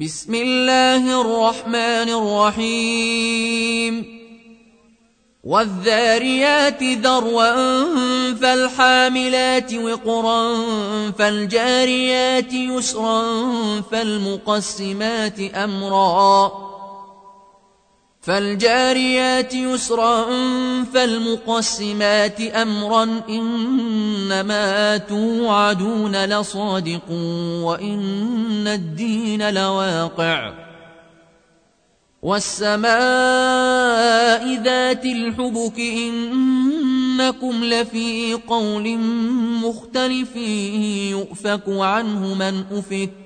بسم الله الرحمن الرحيم. والذاريات ذروا فالحاملات وقرا فالجاريات يسرا فالمقسمات أمرا. فالجاريات يسرا فالمقسمات أمرا إنما توعدون لصادق وإن الدين لواقع. والسماء ذات الحبك إنكم لفي قول مختلف يؤفك عنه من أفك.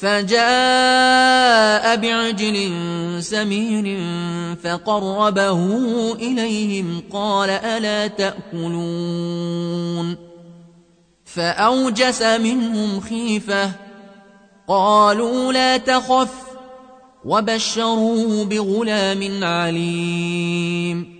فجاء بعجل سمين فقربه إليهم قال ألا تأكلون؟ فأوجس منهم خيفة قالوا لا تخف وبشروه بغلام عليم.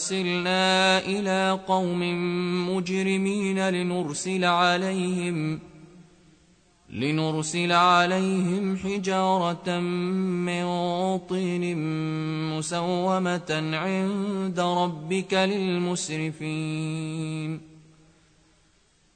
انا أرسلنا إلى قوم مجرمين لنرسل عليهم لنرسل عليهم حجارة من طين مسومة عند ربك للمسرفين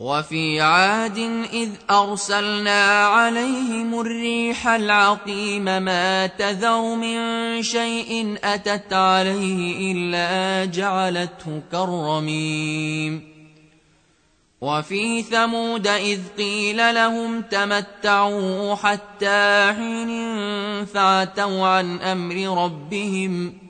وفي عاد إذ أرسلنا عليهم الريح العقيم ما تذر من شيء أتت عليه إلا جعلته كالرميم. وفي ثمود إذ قيل لهم تمتعوا حتى حين فعتوا عن أمر ربهم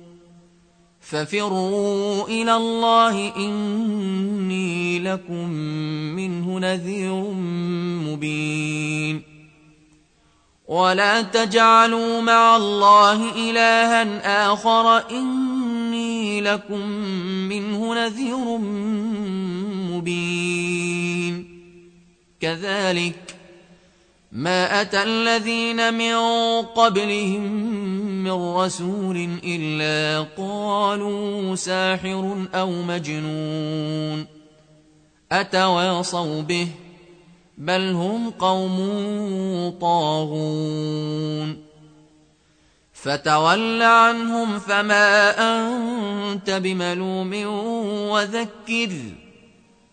ففروا إلى الله إني لكم منه نذير مبين. ولا تجعلوا مع الله إلها آخر إني لكم منه نذير مبين. كذلك ما أتى الذين من قبلهم من رسول إلا قالوا ساحر أو مجنون أتواصوا به بل هم قوم طاغون فتول عنهم فما أنت بملوم وذكر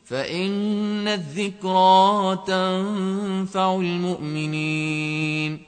فإن الذكرى تنفع المؤمنين